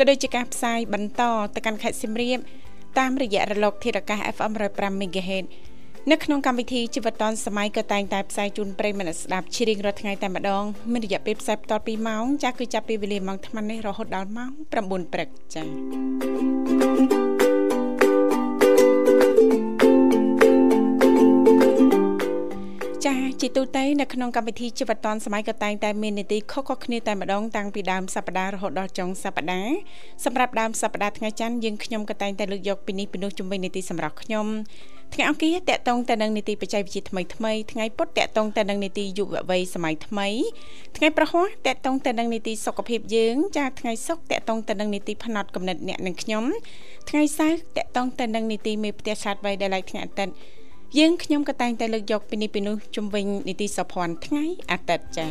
ក៏ដូចជាការផ្សាយបន្តទៅកាន់ខេត្តសៀមរាបតាមរយៈរលក ធាតុអាកាស FM 105 MHz នៅក្នុងកម្មវិធីជីវិតឌុនសម័យក៏តែងតែផ្សាយជូនប្រិយមិត្តស្ដាប់ជារៀងរាល់ថ្ងៃតែម្ដងមានរយៈពេលផ្សាយបន្ត2ម៉ោងចាស់គឺចាប់ពីវេលាម៉ោង8នេះរហូតដល់ម៉ោង9ព្រឹកចា៎ ចាជាទូទៅនៅក្នុងកម្មវិធីជីវិតឌွန်សម័យក៏តែងតែមាននីតិខុសៗគ្នាតែម្ដងតាំងពីដើមសប្ដាហ៍រហូតដល់ចុងសប្ដាហ៍សម្រាប់ដើមសប្ដាហ៍ថ្ងៃច័ន្ទយើងខ្ញុំក៏តែងតែលើកយកពីនេះពីនោះជំវិញនីតិសម្រាប់ខ្ញុំថ្ងៃអង្គារតកតងទៅនឹងនីតិបច្ចេកវិទ្យាថ្មីថ្មីថ្ងៃពុធតកតងទៅនឹងនីតិយុវវ័យសម័យថ្មីថ្ងៃប្រហ័សតកតងទៅនឹងនីតិសុខភាពយើងចាថ្ងៃសុក្រតកតងទៅនឹងនីតិផ្នែកកំណត់អ្នកនិងខ្ញុំថ្ងៃសៅរ៍តកតងទៅនឹងនីតិមេផ្ទះឆាតវ័យដែលឡៃថ្ងៃអាទិត្យ យើងខ្ញុំក៏តែងតែលើកយកពីនេះពីនោះជំវិញនីតិសុភ័ណ្ឌថ្ងៃអាទិត្យចា៎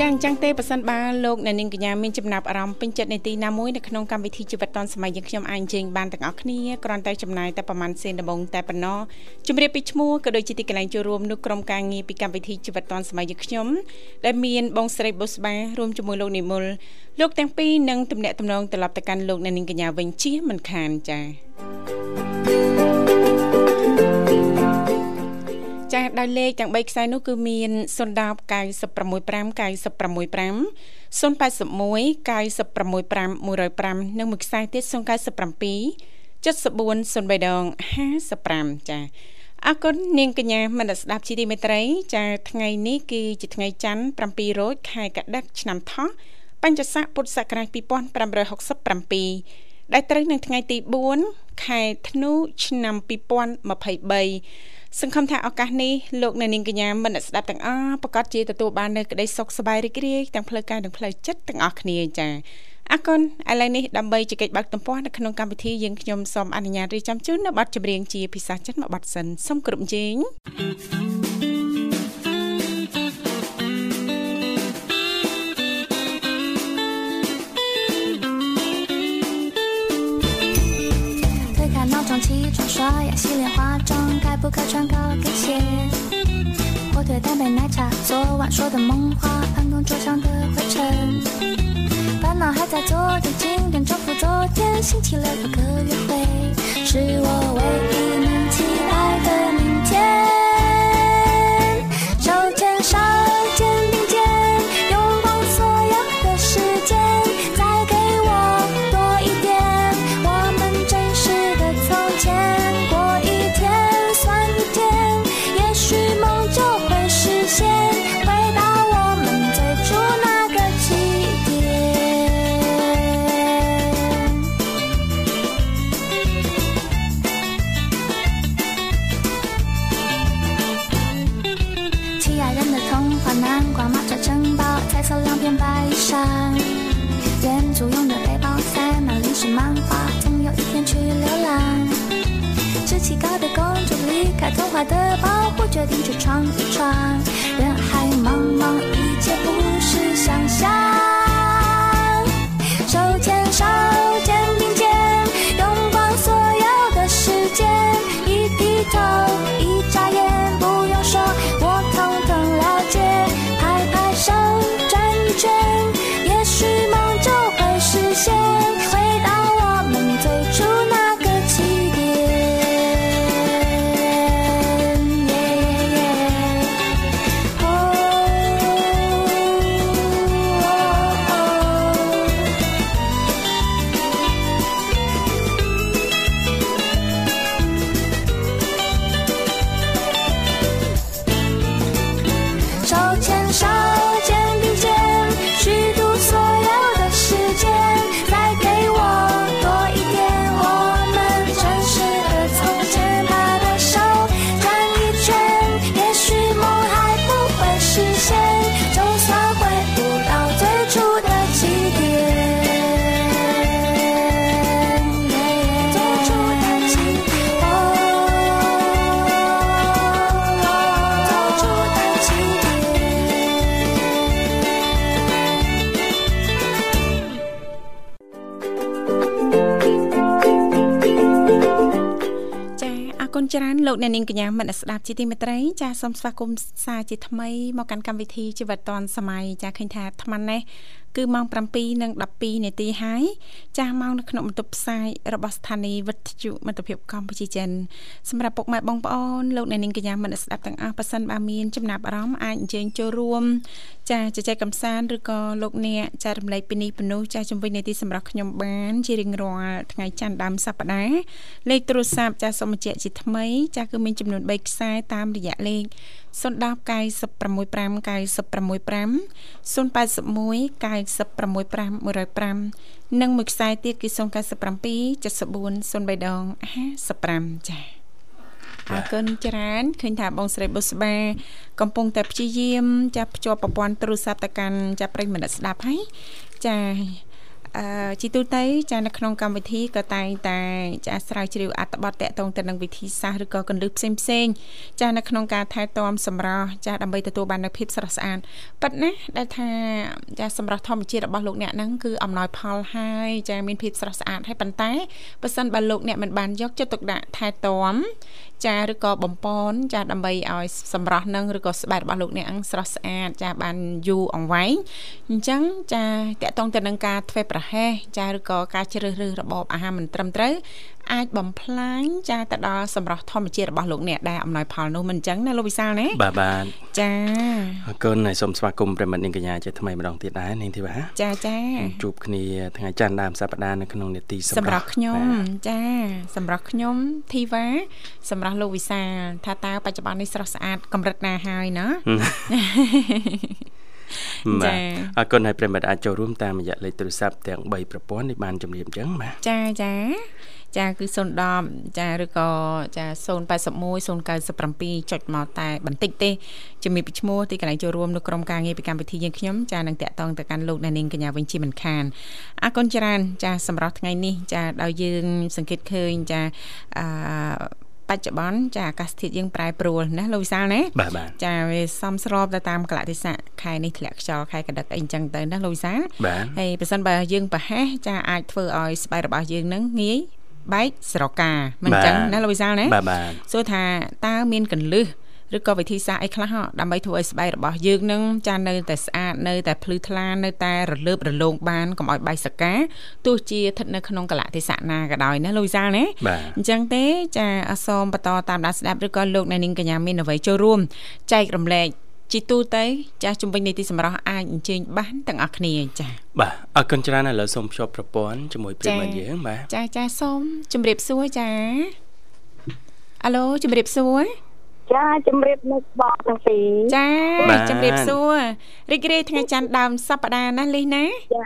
ចាអញ្ចឹងទេប៉ះសិនបើលោកអ្នកនាងកញ្ញាមានចំណាប់អារម្មណ៍ពេញចិត្តនីតិណាមួយនៅក្នុងកម្មវិធីជីវិតឌុនសម័យយើងខ្ញុំអាចជើញបានទាំងអស់គ្នាគ្រាន់តែចំណាយតែប្រហែលសេនដំបងតែប៉ុណ្ណោះជម្រាបពីឈ្មោះក៏ដូចជាទីកន្លែងចូលរួមនៅក្រុមការងារពីកម្មវិធីជីវិតឌុនសម័យយើងខ្ញុំដែលមានបងស្រីបុស្បារួមជាមួយលោកនិមលលោកទាំងពីរនឹងទំនាក់ទំនងត្រឡប់ទៅកាន់លោកអ្នកនាងកញ្ញាវិញជាមិនខានចា៎ ចាស់ដោយលេខទាំង3ខ្សែនោះគឺមាន010 965 965 081 965 105និងមួយខ្សែទៀត097 74 03ដង55ចា៎អរគុណនាងកញ្ញាមនស្ដាប់ជីទីមេត្រី ចាថ្ងៃនេះគឺជាថ្ងៃច័ន្ទ7រោចខែកដិកឆ្នាំថោះបញ្ញស័កពុទ្ធសករាជ2567ដែលត្រូវនឹងថ្ងៃទី4ខែធ្នូឆ្នាំ2023 សង្ឃឹមថាឱកាសនេះលោកអ្នកនាងកញ្ញាមនស្ដាប់ទាំងអស់ប្រកាសជាទទួលបាននូវក្តីសុខសប្បាយរីករាយទាំងផ្លូវកាយនិងផ្លូវចិត្តទាំងអស់គ្នាចា៎អរគុណឥឡូវនេះដើម្បីជែកបាក់ទំព័រនៅក្នុងកម្មវិធីយើងខ្ញុំសូមអនុញ្ញាតរៀបចំជូននៅប័ណ្ណចម្រៀងជាភាសាចិនមួយប័ណ្ណសិនសូមគ្រប់ជេង 不该穿高跟鞋？火腿蛋白奶茶，昨晚说的梦话，办公桌上的灰尘。烦恼还在昨天，今天重复昨天。星期六有个约会，是我唯一能期待的你 អ្នកនាងកញ្ញាមនស្សស្ដាប់ជាទីមេត្រីចាសូមស្វាគមន៍ សាជាថ្មីមកកាន់កម្មវិធីជីវិតឌွန်សម័យចាឃើញថាអាត្មានេះគឺម៉ោង7:12នាទីហើយចាស់ម៉ោងនៅក្នុងបន្ទប់ផ្សាយរបស់ស្ថានីយ៍វិទ្យុមិត្តភាពកម្ពុជាចិនសម្រាប់ពុកម៉ែបងប្អូនលោកអ្នកនាងកញ្ញាមនស្សស្ដាប់ទាំងអស់ប៉ះសិនបើមានចំណាប់អារម្មណ៍អាចអញ្ជើញចូលរួមចាជជែកកម្សាន្តឬក៏លោកអ្នកចែករំលែកពីនេះពីនោះចាជំវិញនីតិសម្រាប់ខ្ញុំបានជារៀងរាល់ថ្ងៃច័ន្ទដើមសប្តាហ៍លេខទូរស័ព្ទចាសូមបញ្ជាក់ជាថ្មី ចាគឺមានចំនួន3ខ្សែតាមរយៈលេខ 010 965 965 081 965 105និងមួយខ្សែទៀតគឺ097 74 03ដង55ចា៎អរគុណច្រើនឃើញថាបងស្រីបុស្បាកំពុងតែព្យាយាមចាប់ភ្ជាប់ប្រព័ន្ធទូរស័ព្ទទៅកាន់ចាប់ប្រិយមិត្តស្ដាប់ហើយចាអឺ ជីទូទៅចានៅក្នុងកម្មវិធីក៏តែងតែចាស្រាវជ្រាវអត្ថបទតកតងទៅនឹងវិធីសាស្ត្រឬក៏កលឹះផ្សេងផ្សេងចានៅក្នុងការថែទាំសម្រស់ចាដើម្បីទទួលបាននូវភាពស្រស់ស្អាតប៉ិតណាដែលថាចាសម្រស់ធម្មជាតិរបស់លោកអ្នកហ្នឹងគឺអំណោយផលហើយចាមានភាពស្រស់ស្អាតហើយប៉ុន្តែបើសិនបើលោកអ្នកមិនបានយកចិត្តទុកដាក់ថែទាំ ចាឬក៏បំពន់ចាដើម្បីឲ្យសម្រស់នឹងឬក៏ស្បែករបស់លោកអ្នកហ្នឹងស្រស់ស្អាតចាបានយូរអង្វែងអញ្ចឹងចាតកតងទៅនឹងការធ្វើប្រហែសចាឬក៏ការជ្រើសរើសរបបអាហារមិនត្រឹមត្រូវអាចបំផ្លាញចាទៅដល់សម្រស់ធម្មជាតិរបស់លោកអ្នកដែលអំណោយផលនោះមិនអញ្ចឹងណាលោកវិសាលណាបាទបាទចាអរគុណហើយសូមស្វាគមន៍ប្រិមត្តនាងកញ្ញាជាថ្មីម្ដងទៀតដែរនាងធីវ៉ាចាចាជួបគ្នាថ្ងៃច័ន្ទដើមសប្ដាហ៍នៅក្នុងនេតិសម្រាប់ខ្ញុំចាសម្រាប់ខ្ញុំធីវ៉ាសម្រាប់លោកវិសាលថាតើបច្ចុប្បន្ននេះស្រស់ស្អាតកម្រិតណាហើយណាបាទអរគុណហើយប្រិមត្តអាចចូលរួមតាមរយៈលេខទូរស័ព្ទទាំង3ប្រព័ន្ធនេះបានជំរាបអញ្ចឹងបាទចាចាចាគឺ010ចាឬក៏ចា081 097ចុចមកតែបន្តិចទេជំរាបពីឈ្មោះទីកន្លែងចូលរួមនៅក្រុមការងារពីកម្មវិធីយើងខ្ញុំចានឹងតាក់ទងទៅកាន់លោកអ្នកនាងកញ្ញាវិញជាមិនខានអរគុណច្រើនចាសម្រាប់ថ្ងៃនេះចាដោយយើងសង្កេតឃើញចាអឺ បច្ចុប្បន្នចាអាកាសធាតុយើងប្រែប្រួលណាលោកវិសាលណាបាទបាទចាវាសំស្របទៅតាមកលៈទេសៈខែនេះធ្លាក់ខ្យល់ខែកដឹកអីចឹងទៅណាលោកវិសាលបាទហើយប្រសិនបើយើងប្រហែសចាអាចធ្វើឲ្យស្បែករបស់យើងនឹងងាយបែកស្រកាមិនចឹងណាលោកវិសាលណាបាទបាទសួរថាតើមានកលឹះ ឬក៏វិធីសាស្ត្រអីខ្លះហ៎ដើម្បីធ្វើឲ្យស្បែករបស់យើងនឹងចានៅតែស្អាតនៅតែភ្លឺថ្លានៅតែរលើបរលោងបានកុំឲ្យបែកសកាទោះជាស្ថិតនៅក្នុងកលៈទេសៈណាក៏ដោយណាលោកវិសាលណាបាទអញ្ចឹងទេចាអសូមបន្តតាមដានស្ដាប់ឬក៏លោកអ្នកនាងកញ្ញាមានអ្វីចូលរួមចែករំលែកជីទូទៅចាស់ជំវិញនីតិសម្រាប់អាចអញ្ជើញបានទាំងអស់គ្នាចា៎បាទអរគុណច្រើនឥឡូវសូមភ្ជាប់ប្រព័ន្ធជាមួយប្រិមត្តយើងបាទចាចាសូមជម្រាបសួរចាអាឡូជម្រាបសួរ ចាជំរាបនៅបងទាំងពីរចាជម្រាបសួររីករាយថ្ងៃច័ន្ទដើមសប្តាហ៍ណាលីណាចា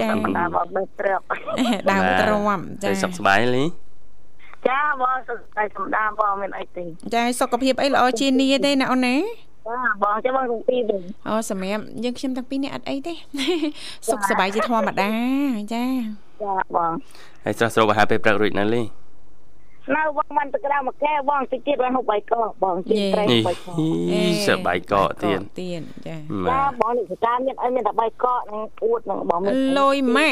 ចានៅសម្រាប់បងដើរព្រឹកដើមទ្រាំចាទៅសុខសប្បាយលីចាបងសុខតែសម្ដាបងមានអីទេចាសុខភាពអីល្អជានីទេណាអូនណាចាបងចាំបងទាំងពីរវិញអូសម្រាប់យើងខ្ញុំទាំងពីរនេះអត់អីទេសុខសប្បាយជាធម្មតាចាចាបងហើយស្រស់ស្រូបអាហារពេលព្រឹករួចណាលី នៅបងមិនទៅក្រៅមួយកែបងតិចទៀតបងហូបបាយកកបងជិះត្រេះនេះបាយកកសប្បាយកកទៀតទៀតចាចាបាទបងនេះសកាមានអីមានតែបាយកកនឹងអួតនឹងបងមានលយម៉ែ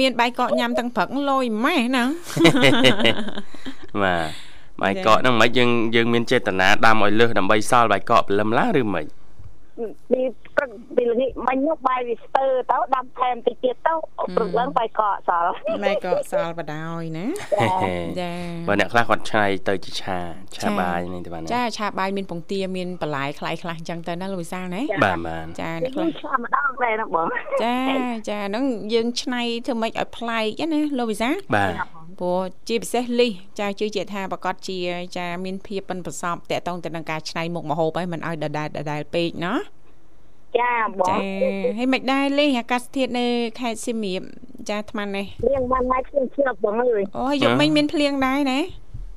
មានបាយកកញ៉ាំទាំងព្រឹកលយម៉ែណាបាទបាយកកហ្នឹងមិនយើងយើងមានចេតនាដាំឲ្យលើសដើម្បីសល់បាយកកព្រលឹមឡើងឬមិនពី ព្រឹកពីល្ងាចមិញនោះបាយវាស្ទើរទៅដាំថែមតិចទៀតទៅព្រឹកឡើងបាយកកសល់ម៉ែក៏សល់បដ ாய் ណាចាបើអ្នកខ្លះគាត់ឆ្នៃទៅជាឆាឆាបាយនេះទេបាទចាឆាបាយមានពងទាមានបន្លែខ្លៃខ្លះអញ្ចឹងទៅណាលោកវិសាលណាបាទបាទចាអ្នកខ្លះឆ្លាមម្ដងដែរណាបងចាចាហ្នឹងយើងឆ្នៃធ្វើម៉េចឲ្យប្លែកណាលោកវិសាលបាទព្រោះជាពិសេសលីសចាជឿជាថាប្រកាសជាចាមានភាពប៉ិនប្រសពតកតងទៅនឹងការឆ្នៃមុខម្ហូបហើយមិនឲ្យដដែលដដែលពេកណា ចាបងចាហើយមិនដែរលេអាកាសធាតុនៅខេត្តសៀមរាបចាអាត្មានេះភ្លៀងបានហើយភ្លៀងជ្រាបបងអើយអូយកមិញមានភ្លៀងដែរណា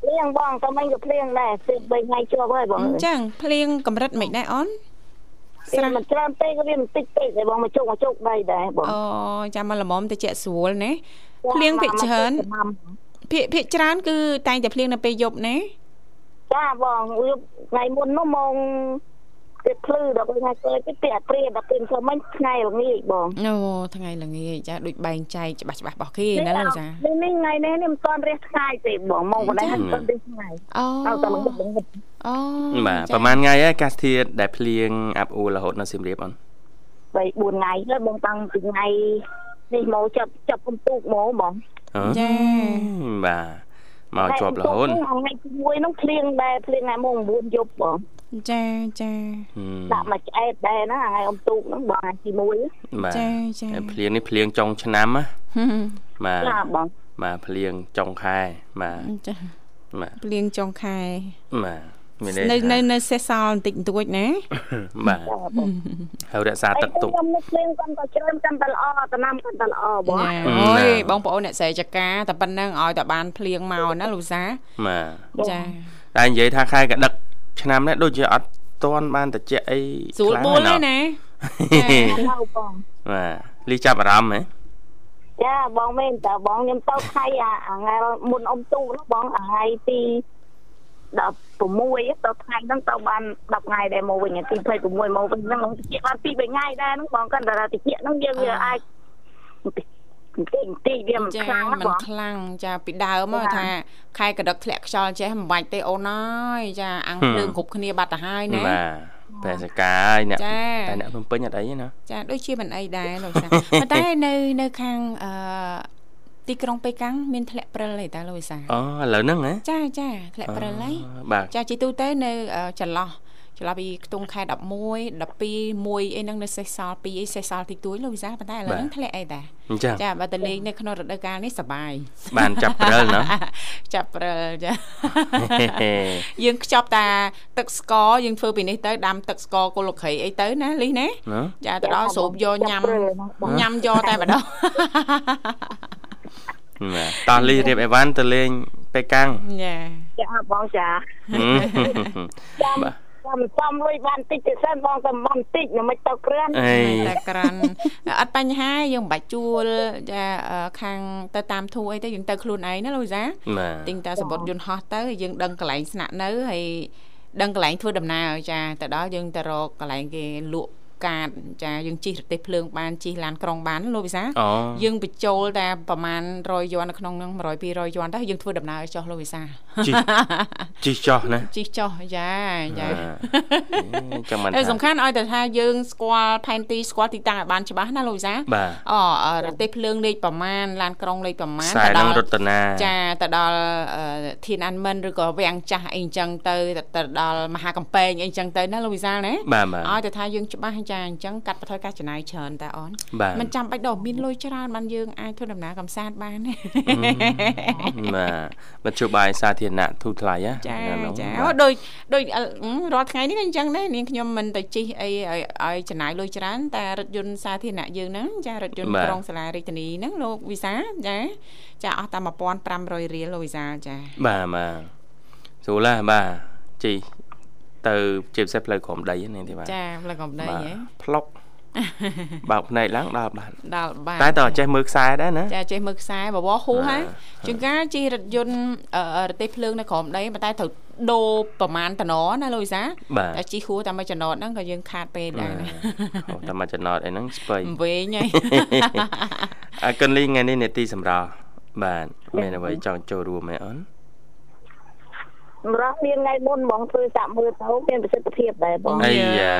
ភ្លៀងបងតើមិញក៏ភ្លៀងដែរពេល3ថ្ងៃជាប់ហើយបងអញ្ចឹងភ្លៀងកម្រិតមិនដែរអូនស្រាមិនច្រើនពេកក៏វាបន្តិចពេកតែបងមកជុកមកជុកដីដែរបងអូចាំមកល្មមទៅជាក់ស្រួលណាភ្លៀងភាគច្រើនភាគភាគច្រើនគឺតែងតែភ្លៀងនៅពេលយប់ណាចាបងយប់ថ្ងៃមុននោះម៉ោង ទៀតភ្លឺដល់ពេលថ្ងៃក្រោយទៀតពេលព្រាដល់ពេលធ្វើមិញថ្ងៃល្ងាចបងអូថ្ងៃល្ងាចចាដូចបែងចែកច្បាស់ច្បាស់របស់គេណាលោកចានេះនេះថ្ងៃនេះនេះមិនទាន់រះថ្ងៃទេបងមកបណ្ដៃមិនទាន់រះថ្ងៃអូតែល្ងាចល្ងាចអូបាទប្រហែលថ្ងៃហើយអាកាសធាតុដែលភ្លៀងអាប់អួររហូតនៅសៀមរាបអូន3 4ថ្ងៃហើយបងតាំងពីថ្ងៃនេះមកចាប់ចាប់កំពូកមកបងចាបាទមកជាប់រហូតថ្ងៃទី1នោះភ្លៀងដែរភ្លៀងថ្ងៃម៉ោង9យប់បង ចាចាដាក់មកឆ្អែតដែរណាថ្ងៃអំទូកហ្នឹងបងថ្ងៃទី1ចាចាភ្លៀងនេះភ្លៀងចុងឆ្នាំណាបាទចាបងបាទភ្លៀងចុងខែបាទចាបាទភ្លៀងចុងខែបាទមាននៅនៅនៅសេះសល់បន្តិចបន្តួចណាបាទហើយរក្សាទឹកទុកខ្ញុំនឹកលេងកាន់តែច្រើនកាន់តែល្អតំណាំកាន់តែល្អបងអូយបងប្អូនអ្នកស្រីចកាតែប៉ុណ្្នឹងឲ្យតែបានភ្លៀងមកណាលោកសាបាទចាតែនិយាយថាខែកដឹក ឆ្នាំនេះដូចជាអត់ទាន់បានតិចអីស្រួលបួលទេណាចាបងបាទលីចាប់អារម្មណ៍ហ៎ចាបងមែនតើបងខ្ញុំទៅខៃអាថ្ងៃមុនអ៊ំទូនោះបងថ្ងៃទី16ដល់ថ្ងៃហ្នឹងទៅបាន10ថ្ងៃដែរមកវិញទី26មកវិញហ្នឹងតិចបាន2 3ថ្ងៃដែរហ្នឹងបងគាត់ថាតិចហ្នឹងយើងវាអាច បន្តិចបន្តិចវាមិនខ្លាំងមិនខ្លាំងចាពីដើមថាខែកដឹកធ្លាក់ខ្យល់ចេះមិនបាច់ទេអូនអើយចាអាំងភ្លើងគ្រប់គ្នាបាត់ទៅហើយណាបាទបែសកាហើយអ្នកតែអ្នកភ្នំពេញអត់អីណាចាដូចជាមិនអីដែរលោកសាប៉ុន្តែនៅនៅខាងអឺទីក្រុងប៉េកាំងមានធ្លាក់ព្រិលទេតាលោកវិសាអូឥឡូវហ្នឹងហ៎ចាចាធ្លាក់ព្រិលហើយចាជីទូទៅនៅចន្លោះ ចន្លោះពីខ្ទង់ខែ11 12 1អីហ្នឹងនៅសេសសល់2អីសេសសល់តិចតួចលោកវិសាប៉ុន្តែឥឡូវហ្នឹងធ្លាក់អីតាចាបើទៅលេងនៅក្នុងរដូវកាលនេះសបាយបានចាប់ព្រិលណាចាប់ព្រិលចាយើងខ្ចប់តាទឹកស្ករយើងធ្វើពីនេះទៅដាំទឹកស្ករគល់ក្រីអីទៅណាលីណាចាទៅដល់ស្រូបយកញ៉ាំញ៉ាំយកតែម្ដងតោះលីរៀបអីវ៉ាន់ទៅលេងពេកាំងចាចាបងចាចាំ ចាំសំលុយបានតិចទៅសិនបងតែមិនតិចមិនទៅក្រាន់តែក្រាន់អត់បញ្ហាយើងមិនបាច់ជួលចាខាងទៅតាមធូអីទៅយើងទៅខ្លួនឯងណាលូសាទិញតែសម្បត្តិយន្តហោះទៅយើងដឹងកន្លែងស្នាក់នៅហើយដឹងកន្លែងធ្វើដំណើរចាទៅដល់យើងទៅរកកន្លែងគេលក់ កាតចាយើងជិះរទេះភ្លើងបានជិះឡានក្រុងបានលោកវិសាយើងបញ្ចូលតែប្រហែល100យន់នៅក្នុងហ្នឹង100 200យន់ទៅយើងធ្វើដំណើរចុះលោកវិសាជិះជិះចុះណាជិះចុះយ៉ាយ៉ាចាំមិនសំខាន់ឲ្យតែថាយើងស្គាល់ផែនទីស្គាល់ទីតាំងឲ្យបានច្បាស់ណាលោកវិសាអូរទេះភ្លើងលេខប្រមាណឡានក្រុងលេខប្រមាណទៅដល់រតនាចាទៅដល់ធានអានមិនឬក៏វាំងចាស់អីអញ្ចឹងទៅទៅដល់មហាកំពែងអីអញ្ចឹងទៅណាលោកវិសាលណាឲ្យតែថាយើងច្បាស់ចាអញ្ចឹងកាត់បន្ថយការចំណាយច្រើនតាអូនមិនចាំបាច់ដល់មានលុយច្រើនបានយើងអាចធ្វើដំណើរកំសាន្តបានបាទមធ្យោបាយសាធារណៈធូរថ្លៃណាចាចាអូដូចដូចរាល់ថ្ងៃនេះក៏អញ្ចឹងដែរនាងខ្ញុំមិនទៅជិះអីឲ្យចំណាយលុយច្រើនតែរថយន្តសាធារណៈយើងហ្នឹងចារថយន្តក្រុងសាលារាជធានីហ្នឹងលោកវិសាចាចាអស់តែ1500រៀលលោកវិសាចាបាទបាទស្រួលណាស់បាទជី ទៅជាពិសេសផ្លូវក្រំដីនេះទេបាទចាផ្លូវក្រំដីហ៎ផ្លុកបើកភ្នែកឡើងដល់បានដល់បានតែតើចេះមើលខ្សែដែរណាចាចេះមើលខ្សែបវរហ៊ូហ่าជាងការជិះរថយន្តរទេះភ្លើងនៅក្រោមដីប៉ុន្តែត្រូវដូរប្រមាណតំណណាលូយសាតែជិះហួរតែមួយចំណតហ្នឹងក៏យើងខាតពេលដែរណាតែមួយចំណតអីហ្នឹងស្បៃវែងហើយអើកិនលីថ្ងៃនេះនេតិសម្រាប់បាទមានអ្វីចង់ចូលរួមទេអូន ម្រោះមានថ្ងៃមុនបងធ្វើសាក់មើលទៅមានប្រសិទ្ធភាពដែរបងអាយ៉ា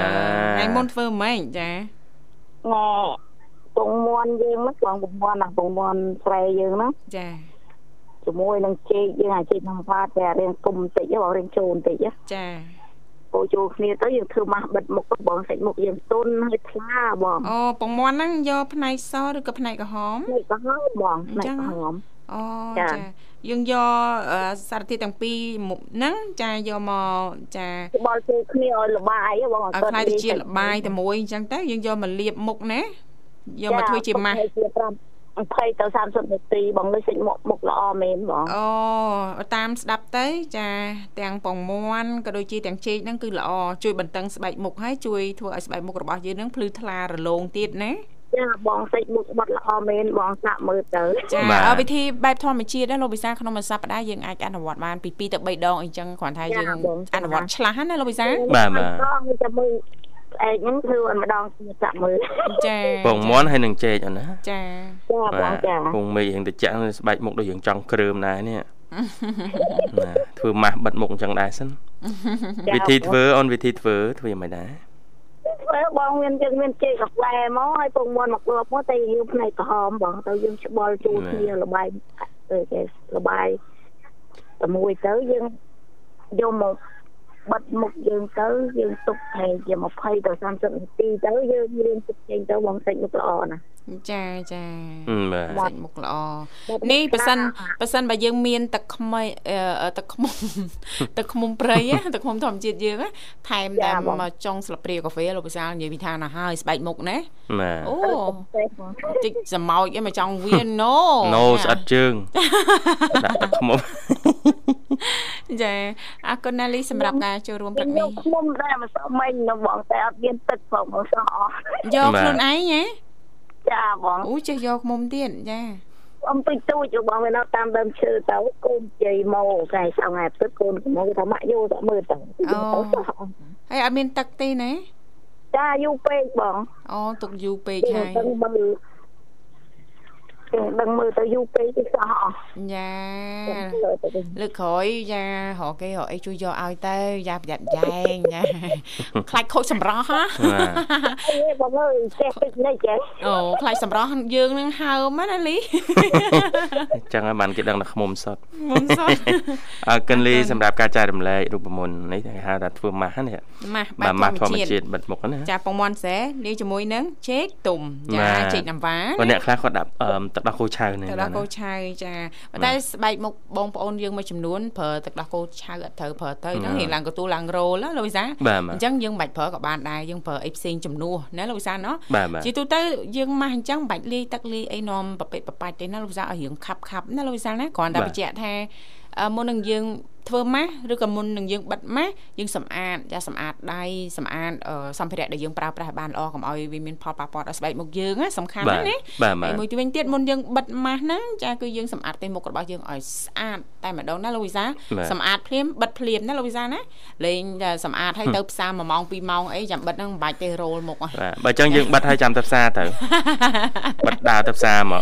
ថ្ងៃមុនធ្វើម៉េចចាងពងមន់យើងហ្នឹងបងពងមន់ណាពងមន់ស្រែយើងហ្នឹងចាជាមួយនឹងចេកយើងអាចចេកក្នុងផាតតែរៀងគុំបន្តិចបងរៀងចូលបន្តិចចាពូចូលគ្នាទៅយើងធ្វើម៉ាស់បិទមុខបងសាច់មុខយើងទុនហើយថ្លាបងអូពងមន់ហ្នឹងយកផ្នែកសឬក៏ផ្នែកក្រហមផ្នែកក្រហមបងផ្នែកក្រហមអូចា យើងយកសារធាតុទាំងពីរមុខហ្នឹងចាយកមកចាបល់ជួយគ្នាឲ្យលបាយបងអត់ឲ្យខ្លាយទៅជាលបាយតែមួយអញ្ចឹងទៅយើងយកមកលាបមុខណាយកមកធ្វើជាម៉ាស់20ទៅ30នាទីបងលើសាច់មុខមុខល្អមែនបងអូតាមស្ដាប់ទៅចាទាំងពងមាន់ក៏ដូចជាទាំងចេកហ្នឹងគឺល្អជួយបន្តឹងស្បែកមុខហើយជួយធ្វើឲ្យស្បែកមុខរបស់យើងហ្នឹងភ្លឺថ្លារលោងទៀតណា ចាបងសាច់មុខបាត់ល្អមែនបងសាក់មើលទៅចាវិធីបែបធម្មជាតិណាលោកវិសាក្នុងមួយសប្តាហ៍យើងអាចអនុវត្តបានពី2ទៅ3ដងអីចឹងគ្រាន់តែយើងអនុវត្តឆ្លាស់ណាលោកវិសាបាទបាទតែមើលឯងហ្នឹងធ្វើឲ្យម្ដងទៀតសាក់មើលចាពងមាន់ហើយនឹងចេកអូនណាចាចាបងចាពងមីហ្នឹងតិចស្បែកមុខដូចយើងចង់គ្រើមដែរនេះណាធ្វើម៉ាស់បិទមុខអញ្ចឹងដែរសិនវិធីធ្វើអូនវិធីធ្វើធ្វើយ៉ាងម៉េចដែរ ធ្វើបងមានយើងមានចេកកាហ្វេមកហើយពងមាន់មកគ្របមកតែយើងផ្នែកក្រហមបងទៅយើងច្បល់ជួគ្នាលបាយទៅគេលបាយតែមួយទៅយើងយកមក បិទមុខយើងទៅយើងទុកប្រហែលជា20ទៅ30នាទីទៅយើងរៀនទឹកចេញទៅបងសាច់មុខល្អណាចាចាសាច់មុខល្អនេះប៉ះសិនប៉ះសិនបើយើងមានទឹកខ្មៃទឹកខ្មុំទឹកខ្មុំព្រៃទឹកខ្មុំធម្មជាតិយើងថែមតាមចុងស្លាបព្រាកាហ្វេលោកវិសាលនិយាយពីថាណាហើយស្បែកមុខណាអូតិចសមោចឯងមកចង់វៀនណូណូស្អិតជើងដាក់ទឹកខ្មុំចាអរគុណណាលីសម្រាប់ការចូលរួមព្រឹកនេះខ្មុំដែរមិនសោះមិញបងតែអត់មានទឹកផងមកសោះអស់យកខ្លួនឯងហ៎ចាបងអូចេះយកមុំទៀតចាអំពីទូចបងវានៅតាមដើមឈើទៅកូនជ័យមកកាយសងឯទឹកកូនមកថាម៉ាក់យោទៅមើលទៅអូហើយអត់មានទឹកទេណាចាយូរពេកបងអូទុកយូរពេកហើយ មើលដឹងមើលទៅយូរពេកទៅសោះអស់យ៉ាលើកក្រោយយ៉ារកគេរកអីជួយយកឲ្យទៅយ៉ាប្រយ័ត្នយ៉ែងណាខ្លាចខូចសម្រស់ហ៎អីបងអើយចេះពេកនេះចេះអូខ្លាចសម្រស់យើងនឹងហើមណាលីចឹងហើយបានគេដឹងថាខ្មុំសុតមុំសុតអើកិនលីសម្រាប់ការចែករំលែករូបមន្តនេះគេហៅថាធ្វើម៉ាស់នេះម៉ាស់បាទម៉ាស់ធម្មជាតិបិទមុខណាចាពងមន់សែលាយជាមួយនឹងចេកទុំចាចេកណាំវ៉ាបើអ្នកខ្លះគាត់ដាក់ទឹកដោះគោឆៅនេះទឹកដោះគោឆៅចាប៉ុន្តែស្បែកមុខបងប្អូនយើងមួយចំនួនប្រើទឹកដោះគោឆៅអត់ត្រូវប្រើទៅហ្នឹងរៀងឡើងកទូឡើងរោលណាលោកវិសាអញ្ចឹងយើងមិនបាច់ប្រើក៏បានដែរយើងប្រើអីផ្សេងជំនួសណាលោកវិសាណោះជាទូទៅយើងម៉ាស់អញ្ចឹងបាច់លាយទឹកលាយអីនាំប្រពេចប្របាច់ទេណាលោកវិសាឲ្យរៀងខាប់ខាប់ណាលោកវិសាណាគ្រាន់តែបញ្ជាក់ថាមុននឹងយើង ធ្វើម៉ាស់ឬក៏មុននឹងយើងបិទម៉ាស់យើងសម្អាតចាសម្អាតដៃសម្អាតសម្ភារៈដែលយើងប្រើប្រាស់បានល្អកុំឲ្យវាមានផលប៉ះពាល់ដល់ស្បែកមុខយើងសំខាន់ណាស់ណាហើយមួយទីវិញទៀតមុនយើងបិទម៉ាស់ហ្នឹងចាគឺយើងសម្អាតផ្ទៃមុខរបស់យើងឲ្យស្អាតតែម្ដងណាលោកវិសាសម្អាតភ្លាមបិទភ្លាមណាលោកវិសាណាលេងសម្អាតឲ្យទៅផ្សារ1ម៉ោង2ម៉ោងអីចាំបិទហ្នឹងមិនបាច់ទេរោលមុខបាទបើអញ្ចឹងយើងបិទឲ្យចាំទៅផ្សារទៅបិទដើរទៅផ្សារមក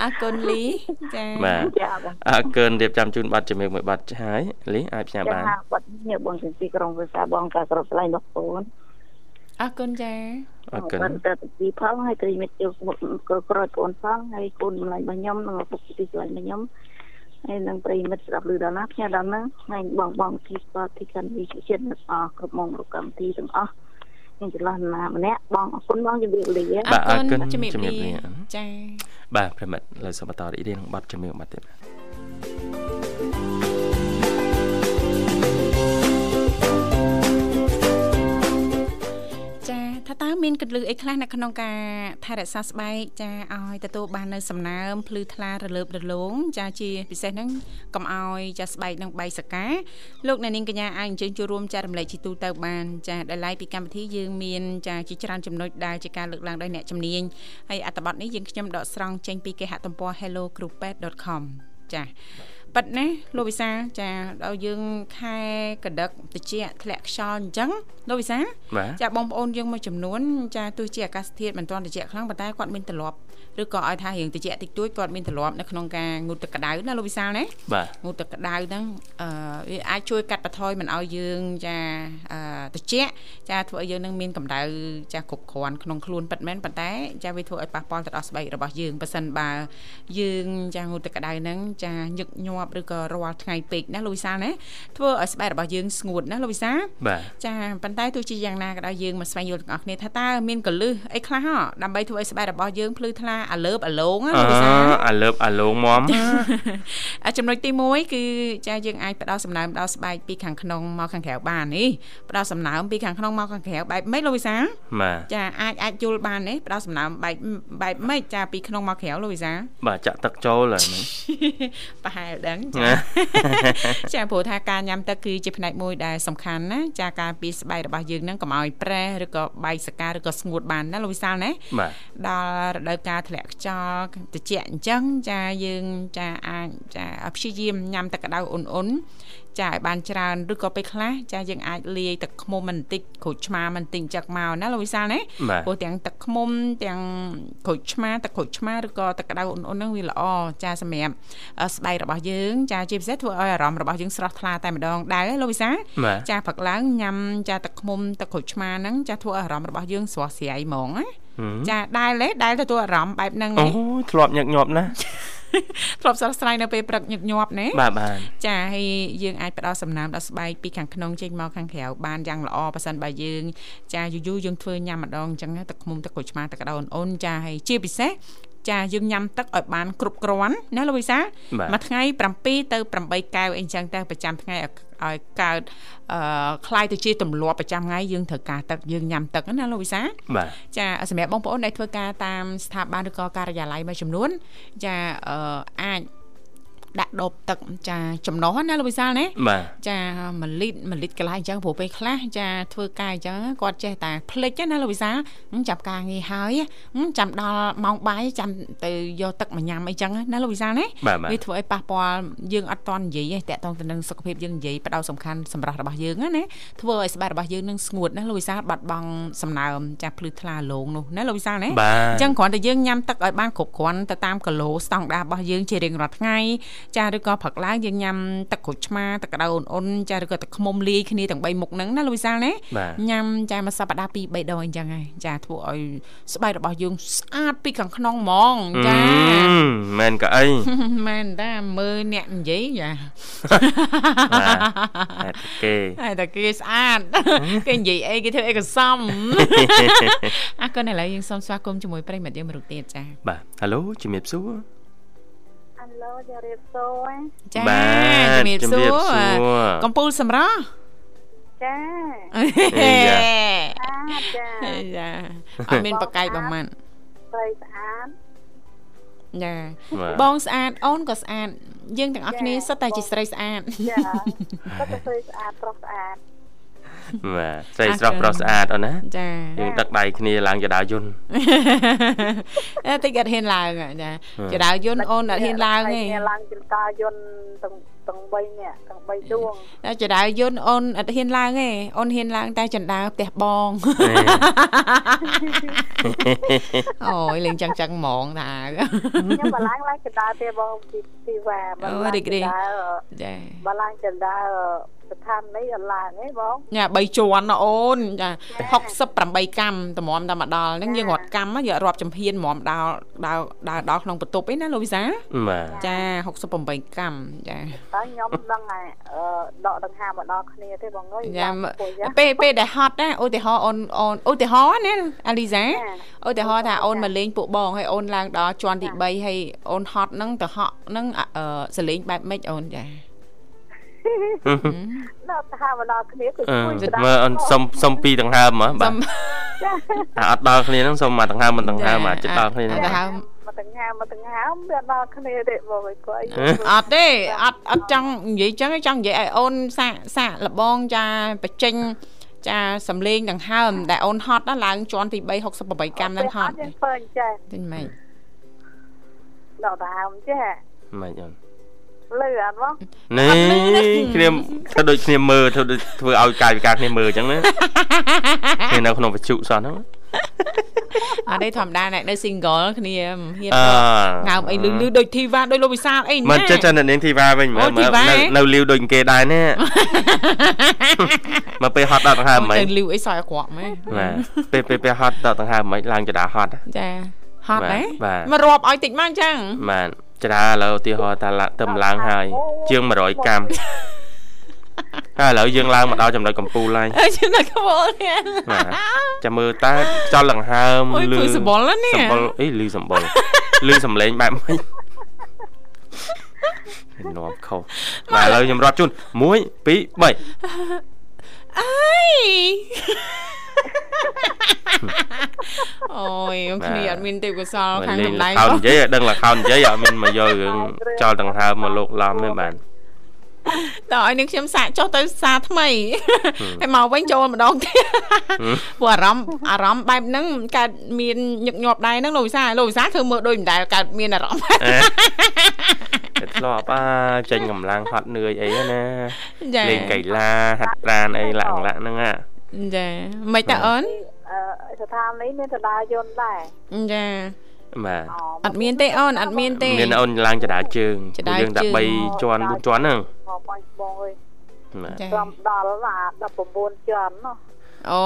អរគុណលីចាបាទអរគុណរៀបចំជូនបាត់ជំរាបមួយបាត់ហើយលីអាចផ្សាយបានបាត់ញើបងពីក្រុងវិសាបងការគ្រប់ឆ្លៃរបស់បងអរគុណចាអរគុណទៅទីផងហើយទៅមិត្តជក្រោយបងផងហើយកូនម្លាញ់របស់ខ្ញុំនិងឪពុកទីឆ្លៃរបស់ខ្ញុំហើយនឹងប្រិមិត្តស្ដាប់ឮដល់ណាផ្ញើដល់ហ្នឹងហើយបងបងទីស្ពតទីកាន់វិជាជាតិអស់គ្រប់មកគ្រប់កម្មវិធីទាំងអស់ខ្ញុំចន្លោះណាម្នាក់បងអរគុណបងជំរាបលាអរគុណជំរាបលាចា៎បាទប្រិមិត្តលើសបន្តរីករាយនឹងប័ណ្ណជំរាបបាត់ទៀតបាទ តើមានកលឹះអីខ្លះនៅក្នុងការថែរក្សាស្បែកចាឲ្យទទួលបាននៅសំណើមភ្លឺថ្លារលើបរលោងចាជាពិសេសហ្នឹងកុំឲ្យចាស្បែកនឹងបែកសកាលោកអ្នកនាងកញ្ញាអាចអញ្ជើញចូលរួមចែករំលែកជីទូទៅបានចាដែលឡៃពីកម្មវិធីយើងមានចាជាច្រើនចំណុចដែលជាការលើកឡើងដោយអ្នកជំនាញហើយអត្ថបទនេះយើងខ្ញុំដកស្រង់ចេញពីគេហទំព័រ hellogroup.com ចា ប៉ិតណាលោកវិសាចាដល់យើងខែកដឹកតិចធ្លាក់ខ្យល់អញ្ចឹងលោកវិសាចាបងប្អូនយើងមួយចំនួនចាទោះជាអាកាសធាតុមិនទាន់ត្រជាក់ខ្លាំងប៉ុន្តែគាត់មានទម្លាប់ ឬក៏ឲ្យថារៀងត្រជាក់តិចតួចគាត់មានទម្លាប់នៅក្នុងការងូតទឹកក្តៅណាលោកវិសាលណាងូតទឹកក្តៅហ្នឹងអឺវាអាចជួយកាត់បន្ថយមិនឲ្យយើងចាអឺត្រជាក់ចាធ្វើឲ្យយើងនឹងមានកម្ដៅចាគ្រប់គ្រាន់ក្នុងខ្លួនពិតមែនប៉ុន្តែចាវាធ្វើឲ្យប៉ះពាល់ទៅដល់ស្បែករបស់យើងប៉ះសិនបើយើងចាងូតទឹកក្តៅហ្នឹងចាញឹកញាញាប់ឬក៏រាល់ថ្ងៃពេកណាលោកវិសាលណាធ្វើឲ្យស្បែករបស់យើងស្ងួតណាលោកវិសាលបាទចាប៉ុន្តែទោះជាយ៉ាងណាក៏ដោយយើងមកស្វែងយល់ទាំងអស់គ្នាថាតើមានកលឹះអីខ្លះហ៎ដើម្បីធ្វើឲ្យស្បែករបស់យើងភ្លឺថ្លាអាលើបអាឡងណាអលោកវិសាលអាលើបអាឡងមមអាចំណុចទី1គឺចាយើងអាចផ្ដោតសំណើមដល់ស្បែកពីខាងក្នុងមកខាងក្រៅបាននេះផ្ដោតសំណើមពីខាងក្នុងមកខាងក្រៅបែបម៉េចលោកវិសាលបាទចាអាចអាចយល់បានទេផ្ដោតសំណើមបែបបែបម៉េចចាពីក្នុងមកក្រៅលោកវិសាលបាទចាក់ទឹកចូលហើយហ្នឹងប្រហែលដឹងណាចាចាព្រោះថាការញ៉ាំទឹកគឺជាផ្នែកមួយដែលសំខាន់ណាចាការពីស្បែករបស់យើងហ្នឹងកុំឲ្យប្រេះឬក៏បែកសកាឬក៏ស្ងួតបានណាលោកវិសាលណាបាទដល់រដូវកាលធ្លាក់ខ្យល់ត្រជាក់អញ្ចឹងចាយើងចាអាចចាព្យាយាមញ៉ាំទឹកក្តៅអ៊ុនអ៊ុន ចាឲ្យបានច្រើនឬក៏ពេលខ្លះចាយើងអាចលាយទឹកឃ្មុំបន្តិចក្រូចឆ្មាបន្តិចចឹកមកណាលោកវិសាលណាបាទព្រោះទាំងទឹកឃ្មុំទាំងក្រូចឆ្មាទឹកក្រូចឆ្មាឬក៏ទឹកក្តៅអ៊ុនអ៊ុនហ្នឹងវាល្អចាសម្រាប់អឺស្បែករបស់យើងចាជាពិសេសធ្វើឲ្យអារម្មណ៍របស់យើងស្រស់ថ្លាតែម្ដងដែរលោកវិសាលបាទចាព្រឹកឡើងញ៉ាំចាទឹកឃ្មុំទឹកក្រូចឆ្មាហ្នឹងចាធ្វើឲ្យអារម្មណ៍របស់យើងស្រស់ស្រាយហ្មងណាហឹមចាដែលទេដែលទទួលអារម្មណ៍បែបហ្នឹងអូទេធ្លាប់ញឹកញាប់ណាស់ ធ្លាប់ស្រស់ស្រាយនៅពេលព្រឹកញឹកញាប់ណាបាទបាទចាហើយយើងអាចផ្ដល់សំណើមដល់ស្បែកពីខាងក្នុងចេញមកខាងក្រៅបានយ៉ាងល្អប៉ះសិនបើយើង ចាយូរយូរយើងធ្វើញ៉ាំម្ដងអញ្ចឹងណាទឹកឃ្មុំទឹកក្រូចឆ្មាទឹកក្តៅអូនៗចាហើយជាពិសេសចាយើងញ៉ាំទឹកឲ្យបានគ្រប់គ្រាន់ណាលោកវិសាបាទមួយថ្ងៃ7ទៅ8កែវអីចឹងទៅប្រចាំថ្ងៃឲ្យ ឲ្យកើតអឺคล้ายទៅជាទម្លាប់ប្រចាំថ្ងៃយើងត្រូវការទឹកយើងញ៉ាំទឹកណាលោកវិសា បាទ ចាសម្រាប់បងប្អូនដែលធ្វើការតាមស្ថាប័នឬក៏ការិយាល័យមួយចំនួនចាអឺអាច ដាក់ដបទឹកចាចំណុះណាលោកវិសាលណាបាទចាមួយលីត្រមួយលីត្រកន្លះអញ្ចឹងព្រោះពេលខ្លះចាធ្វើការអញ្ចឹងគាត់ចេះតែភ្លេចណាលោកវិសាលហឹមចាប់ការងារហើយហឹមចាំដល់ម៉ោងបាយចាំទៅយកទឹកមកញ៉ាំអីចឹងណាលោកវិសាលណាបាទបាទវាធ្វើឲ្យប៉ះពាល់យើងអត់តន់និយាយទេតកតងទៅនឹងសុខភាពយើងនិយាយផ្ដោតសំខាន់សម្រាប់របស់យើងណាធ្វើឲ្យស្បែករបស់យើងនឹងស្ងួតណាលោកវិសាលបាត់បង់សំណើមចាភ្លឺថ្លាលងនោះណាលោកវិសាលណាបាទអញ្ចឹងគ្រាន់តែយើងញ៉ាំទឹកឲ្យបានគ្រប់គ្រាន់ទៅតាមគីឡូស្តង់ដាររបស់យើងជារៀងរាល់ថ្ងៃចាឬក៏ព្រឹកឡើងយើងញ៉ាំទឹកក្រូចឆ្មាទឹកក្តៅអ៊ុនៗចាឬក៏ទឹកឃ្មុំលាយគ្នាទាំង3មុខហ្នឹងណាលោកវិសាលណាបាទញ៉ាំចាមួយសប្តាហ៍2 3ដងអញ្ចឹងហើយចាធ្វើឲ្យស្បែករបស់យើងស្អាតពីខាងក្នុងហ្មងចាអឺមែនក៏អីមែនតាមើលអ្នកនិយាយចាបាទតែគេហើយតែគេស្អាតគេនិយាយអីគេធ្វើអីក៏សមអរគុណឥឡូវយើងសូមស្វាគមន៍ជាមួយប្រិយមិត្តយើងមួយរូបទៀតចាបាទហៅឡូជំរាបសួរអា ឡូជម្រាបសួរចាបាទជំរាបសួរជំរាបសួរកំពូលសម្រស់ចាអេយ៉ាអាចាចាអត់មានបកាយប្រមាណស្រីស្អាតចាបាទបងស្អាតអូនក៏ស្អាតយើងទាំងអស់គ្នាសុទ្ធតែជាស្រីស្អាតចាគាត់ទៅស្រីស្អាតប្រុសស្អាត បាទស្រីស្រស់ប្រុសស្អាតអូនណាចាយើងដឹកដៃគ្នាឡើងចដាយន្តអេតិចអត់ហ៊ានឡើងចាចដៅយន្តអូនអត់ហ៊ានឡើងទេគ្នាឡើងចង្ការយន្តទាំងទាំង3នាក់ទាំង3ដួងតែចដៅយន្តអូនអត់ហ៊ានឡើងទេអូនហ៊ានឡើង តែចណ្ដើផ្ទះបងអូយលេងចឹងចឹងហ្មងតាខ្ញុំបើឡើងឡើងចណ្ដើទេបងពីពីវ៉ាបើអូឡើងរីករាយចណ្ដើចាបើឡើងចណ្ដើស្ថាននេះអត់ឡើងទេបងញ៉ា3ជាន់ណាអូនចា68កម្មតម្រាំតែមកដល់ហ្នឹងយើងរត់កម្មណាយើងរាប់ចំហៀនហ្មងដល់ដល់ដល់ដល់ក្នុងបន្ទប់ឯណាលោកវិសាបាទចា68កម្មចាតើខ្ញុំដឹងតែអឺដកដង្ហើមមកដល់គ្នាទេបងអើយយ៉ាពួកយ៉ាពេលពេលដែលហត់ណាឧទាហរណ៍អូនអូនឧទាហរណ៍ណាអាលីសាចាឧទាហរណ៍ថាអូនមកលេងពួកបងហើយអូនឡើងដល់ជាន់ទី3ហើយអូនហត់ហ្នឹងទៅហក់ហ្នឹងអឺសលេងបែបម៉េចអូនចា ដល់ថាមកដល់គ្នាគឺអឺជួយស្ដាប់មើលអូនសុំសុំពីរដង្ហើមហ៎បាសុទំអាអត់ដល់គ្នាហ្នឹងសុំមកដង្ហើមមិនដង្ហើមមកចិត្តដល់គ្នាហ្នឹងដង្ហើមមកទាំងហើមមកទាំងហើមវាដល់គ្នាទេបងអើយគាត់អីអត់ទេអត់អត់ចង់និយាយចឹងទេចង់និយាយឲ្យអូនសាកសាកលបងចាបញ្ចេញចាសំលេងដង្ហើមដែលអូនហត់ណាឡើងជាន់ទី3 68កម្មហ្នឹងហត់យើងធ្វើអញ្ចេះទិញម៉េចដល់ដង្ហើមចេះមិនអូន លឺអត់បងនេះគ្នាធ្វើដូចគ្នាមើលធ្វើដូចធ្វើឲ្យកាយវិការគ្នាមើលអញ្ចឹងណាគ្នានៅក្នុងវិទ្យុសោះហ្នឹងអត់ទេធម្មតាអ្នកនៅ single គ្នាមិនហ៊ានអឺងើមអីលឺលឺដូចធីវ៉ាដូចលោកវិសាលអីណាមិនចេះចេះនៅនាងធីវ៉ាវិញមើលអូធីវ៉ានៅនៅលាវដូចគេដែរនេះមកពេលហត់ដល់ដង្ហើមអូនមិនទៅលឺអីសោយអាក្រក់ម៉េចបាទពេលពេលពេលហត់ដល់ដង្ហើមមិនឡើងចដាហត់ចាហត់ដែរបាទមករាប់ឲ្យតិចមកអញ្ចឹងបាទ ច្រាឥឡូវឧទាហរណ៍ថាឡាទៅម្លងហើយ ជាង100កាំហើយឥឡូវយើងឡើងមកដល់ចំណុចកំពូលហើយអើចំណុចក្បូលនេះបាទចាំមើលតើចលដង្ហើមអូយព្រឺសម្បុរណានេះសម្បុរអីលឺសម្បុរលឺសំឡេងបែបម៉េចនាំខុសបាទឥឡូវខ្ញុំរត់ជូន1 2 3អើយ អូយគ្នាអត់មានទេពកោសលខាងលេកំងដៃខោនិយាយឲ្យដឹងលខោនិយាយអត់មានមកយករឿងចោលដង្ហើមមកលោកឡំទេបាទតើឲ្យនឹងខ្ញុំសាកចុះទៅសាថ្មីហើយមកវិញចូលម្ដងទៀតព្រោះអារម្មណ៍អារម្មណ៍បែបហ្នឹងកើតមានញឹកញាប់ដែរហ្នឹងលោកវិសាលោកវិសាធ្វើមើលដូចមិនដែលកើតមានអារម្មណ៍អេតែធ្លាប់អាចេញកម្លាំងហត់នឿយអីណាចាលេងកីឡាហាត់ប្រាណអីឡាក់ឡាក់ហ្នឹងអា ចាមិនតើអូនអឺស្ថាននេះមានតដាយន្តដែរចាបាទអត់មានទេអូនអត់មានទេមានអូនឡើងចដាជើងចដាយើងតែជើង3ជាន់4ជាន់ហ្នឹងមកបាញ់បងអើយបាទចាត្រឹមដល់ណា19ជាន់ណោះអូ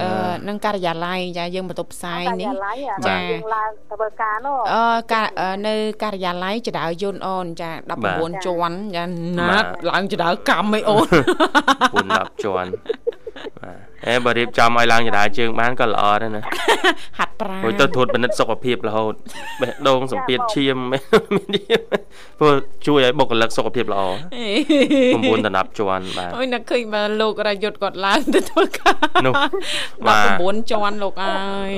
អឺនឹងការិយាល័យចាយើងបន្ទប់ផ្សាយនេះឡៃអាចាយើងឡើងធ្វើការនោះអឺការអឺនៅការិយាល័យចដៅយន្តអូនចា19ជាន់ចាណាត់ឡើងចដៅកម្មអីអូន4 10ជាន់បាទ អេបើរៀបចំឲ្យឡើងចដាជើងបានក៏ល្អដែរណាហាត់ប្រាណមួយទៅត្រួតពិនិត្យសុខភាពរហូតបេះដូងសម្ពាធឈាមមានព្រោះជួយឲ្យបុគ្គលិកសុខភាពល្អ9ដល់10ជាន់បាទអូយនឹកឃើញបើលោករយុទ្ធគាត់ឡើងទៅធ្វើការនោះបាទ19ជាន់លោកអើយ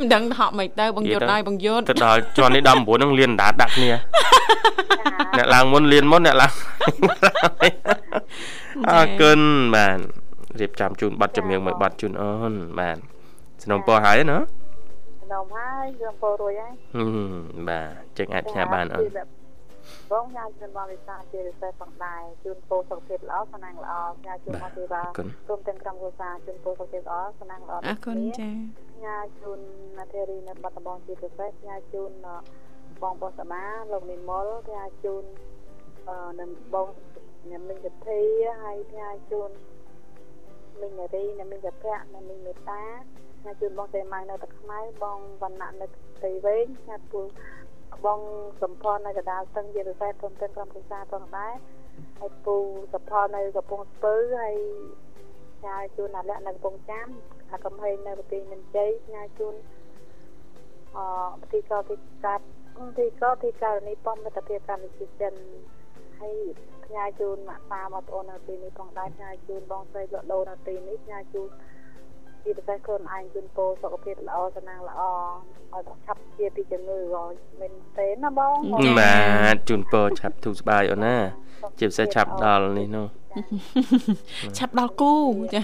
មិនដឹងហក់មិនទៅបងយុទ្ធហើយបងយុទ្ធទៅដល់ជាន់នេះ19ហ្នឹងលៀនដាដាក់គ្នាអ្នកឡើងមុនលៀនមុនអ្នកឡើងអរគុណបាទ រៀបចំជូនប័ណ្ណចម្រៀងមួយប័ណ្ណជូនអូនបាទสนំពរហើយណានំហើយយើងពោរួយហើយហឹមបាទចឹងអាចផ្ញើបានអូនបងញ៉ាំជំនន់វិសាជាពិសេសផងដែរជូនពោសុខភាពល្អសំណាងល្អញ៉ាំជូនមកទេបាទរួមទាំងក្រុមគ្រួសារជូនពោសុខភាពល្អសំណាងល្អអរគុណចាញ៉ាំជូននាទេរីនៅបាត់ដំបងជាពិសេសញ៉ាំជូនបងបោះសមាលោកនិមលញ៉ាំជូនអឺនឹងបងញ៉ាំមិញកធីហើយញ៉ាំជូន មិញនារីនិងមិញកភៈនិងមិញមេតាញ៉ាជូនបងសេម៉ៅនៅទឹកខ្មៅបងវណ្ណៈនៅទីវែងញ៉ាពូបងសំផននៅកដាលស្ទឹងជាពិសេសព្រមទាំងក្រុមប្រឹក្សាផងដែរហើយពូសំផននៅកំពង់ស្ពឺហើយញ៉ាជូនអាលក្ខនៅកំពង់ចាមអាកំហែងនៅប្រទេសមានជ័យញ៉ាជូនអឺទីកោទីកាត់ទីកោទីករណីបំមិត្តភាពកម្ពុជាចិនហើយ ផ្ញើជូនម៉ាក់តាមកប្អូននៅទីនេះផងដែរផ្ញើជូនបងស្រីលក់ដូរនៅទីនេះផ្ញើជូនជាពិសេសខ្លួនឯងជូនពរសុខភាពល្អសំណាងល្អឲ្យឆាប់ជាពីជំងឺក៏មិនទេណាបងបាទជូនពរឆាប់ធូរស្បើយអូនណាជាពិសេសឆាប់ដល់នេះនោះឆាប់ដល់គូចា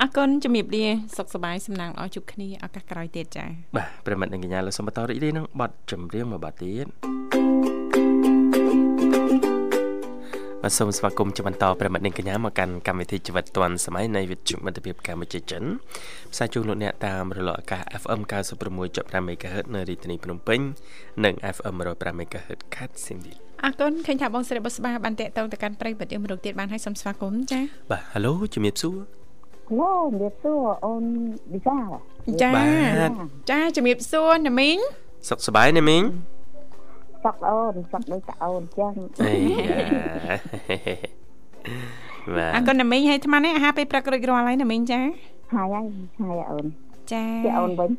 អរគុណជំរាបលាសុខសប្បាយសំណាងល្អជួបគ្នាឱកាសក្រោយទៀតចាបាទប្រិមត្តនិងកញ្ញាលោកសូមបន្តរីករាយនឹងបទចម្រៀងមួយបទទៀត បាទសូមស្វាគមន៍ជាបន្តប្រិមត្តនិងកញ្ញាមកកាន់កម្មវិធីជីវិតឌွန်សម័យនៃវិទ្យុមិត្តភាពកម្ពុជាចិនផ្សាយជូនលោកអ្នកតាមរលកអាកាស FM 96.5 MHz នៅរាជធានីភ្នំពេញនិង FM 105 MHz ខេត្តសៀមរាបអរគុណឃើញថាបងស្រីបុស្បាបានតាក់ទងទៅកាន់ប្រិយមិត្តយើងមរុកទៀតបានឲ្យសូមស្វាគមន៍ចាបាទហៅឡូជំរាបសួរឡូនិយាយសួរអូនវិសាចាបាទចាជំរាបសួរណាមីងសុខសប្បាយណាមីង សុកអូនសុកដូចតាអូនចឹងអីយ៉ាបាទអរគុណណាមីងហើយអាត្មានេះអាហារពេលព្រឹករួចរាល់ហើយណាមីងចាហើយហើយហើយអូនចាពីអូនវិញ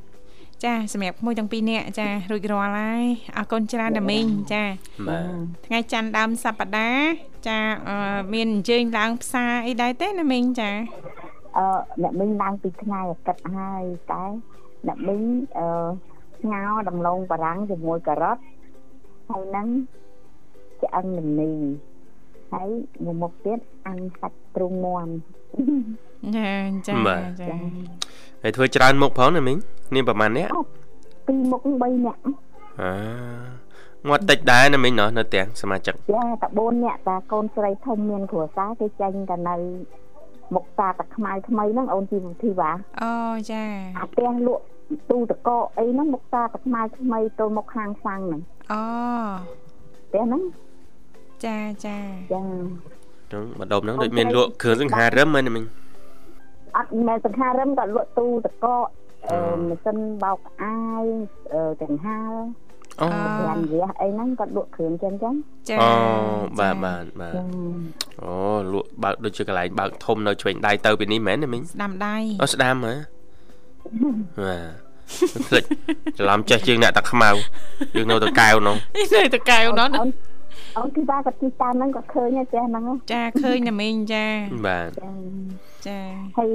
ចាសម្រាប់ក្មួយទាំងពីរនាក់ចារួចរាល់ហើយអរគុណច្រើនណាមីងចាបាទថ្ងៃច័ន្ទដើមសប្តាហ៍ចាអឺមានអញ្ជើញឡើងផ្សារអីដែរទេណាមីងចាអឺអ្នកមីងឡើងពីថ្ងៃអាទិត្យហើយតែអ្នកមីងអឺស្ងោរដំឡូងបារាំងជាមួយការ៉ុត ហើយនឹងឆ្អឹងលនីហើយមួយមុខទៀតអាំងសាច់ទ្រូងមាន់ចាចាបាទចាហើយធ្វើច្រើនមុខផងណាមីងនេះប្រហែលអ្នកពីរមុខ3នាក់អាងាត់តិចដែរណាមីងណោះនៅផ្ទះសមាជិកចាតែ4នាក់តាកូនស្រីធំមានគ្រួសារគេចាញ់តែនៅមុខតាតាខ្មៅថ្មីហ្នឹងអូនជីវវិធីវ៉ាអូចាអាផ្ទះលក់ទូតកកអីហ្នឹងមុខតាតាខ្មៅថ្មីទល់មុខខាងសាំងហ្នឹង អូផ្ទះហ្នឹងចាចាចាហ្នឹងម្ដុំហ្នឹងដូចមានលក់គ្រឿងសង្ហារឹមហ្នឹងណាមីងអត់មែនសង្ហារឹមក៏លក់ទូតកកអឺម៉ាស៊ីនបោកអាយអឺទាំងហាលអអូប្រាំរយះអីហ្នឹងគាត់លក់គ្រឿងចឹងចឹងចាអូបាទបាទបាទចាអូលក់បើកដូចជាកន្លែងបើកធំនៅឆ្វេងដៃទៅពីនេះមែនទេមីងស្ដាំដៃអូស្ដាំហ៎បាទ ភ្លេចច្រឡំចេះជាងអ្នកតាខ្មៅយើងនៅទៅកែវនោះនៅតកៅនោះអូនអូនគឺថាគាត់ទីតាមហ្នឹងគាត់ឃើញទេចេះហ្នឹងចាឃើញណាមីងចាបាទចាចាហើយ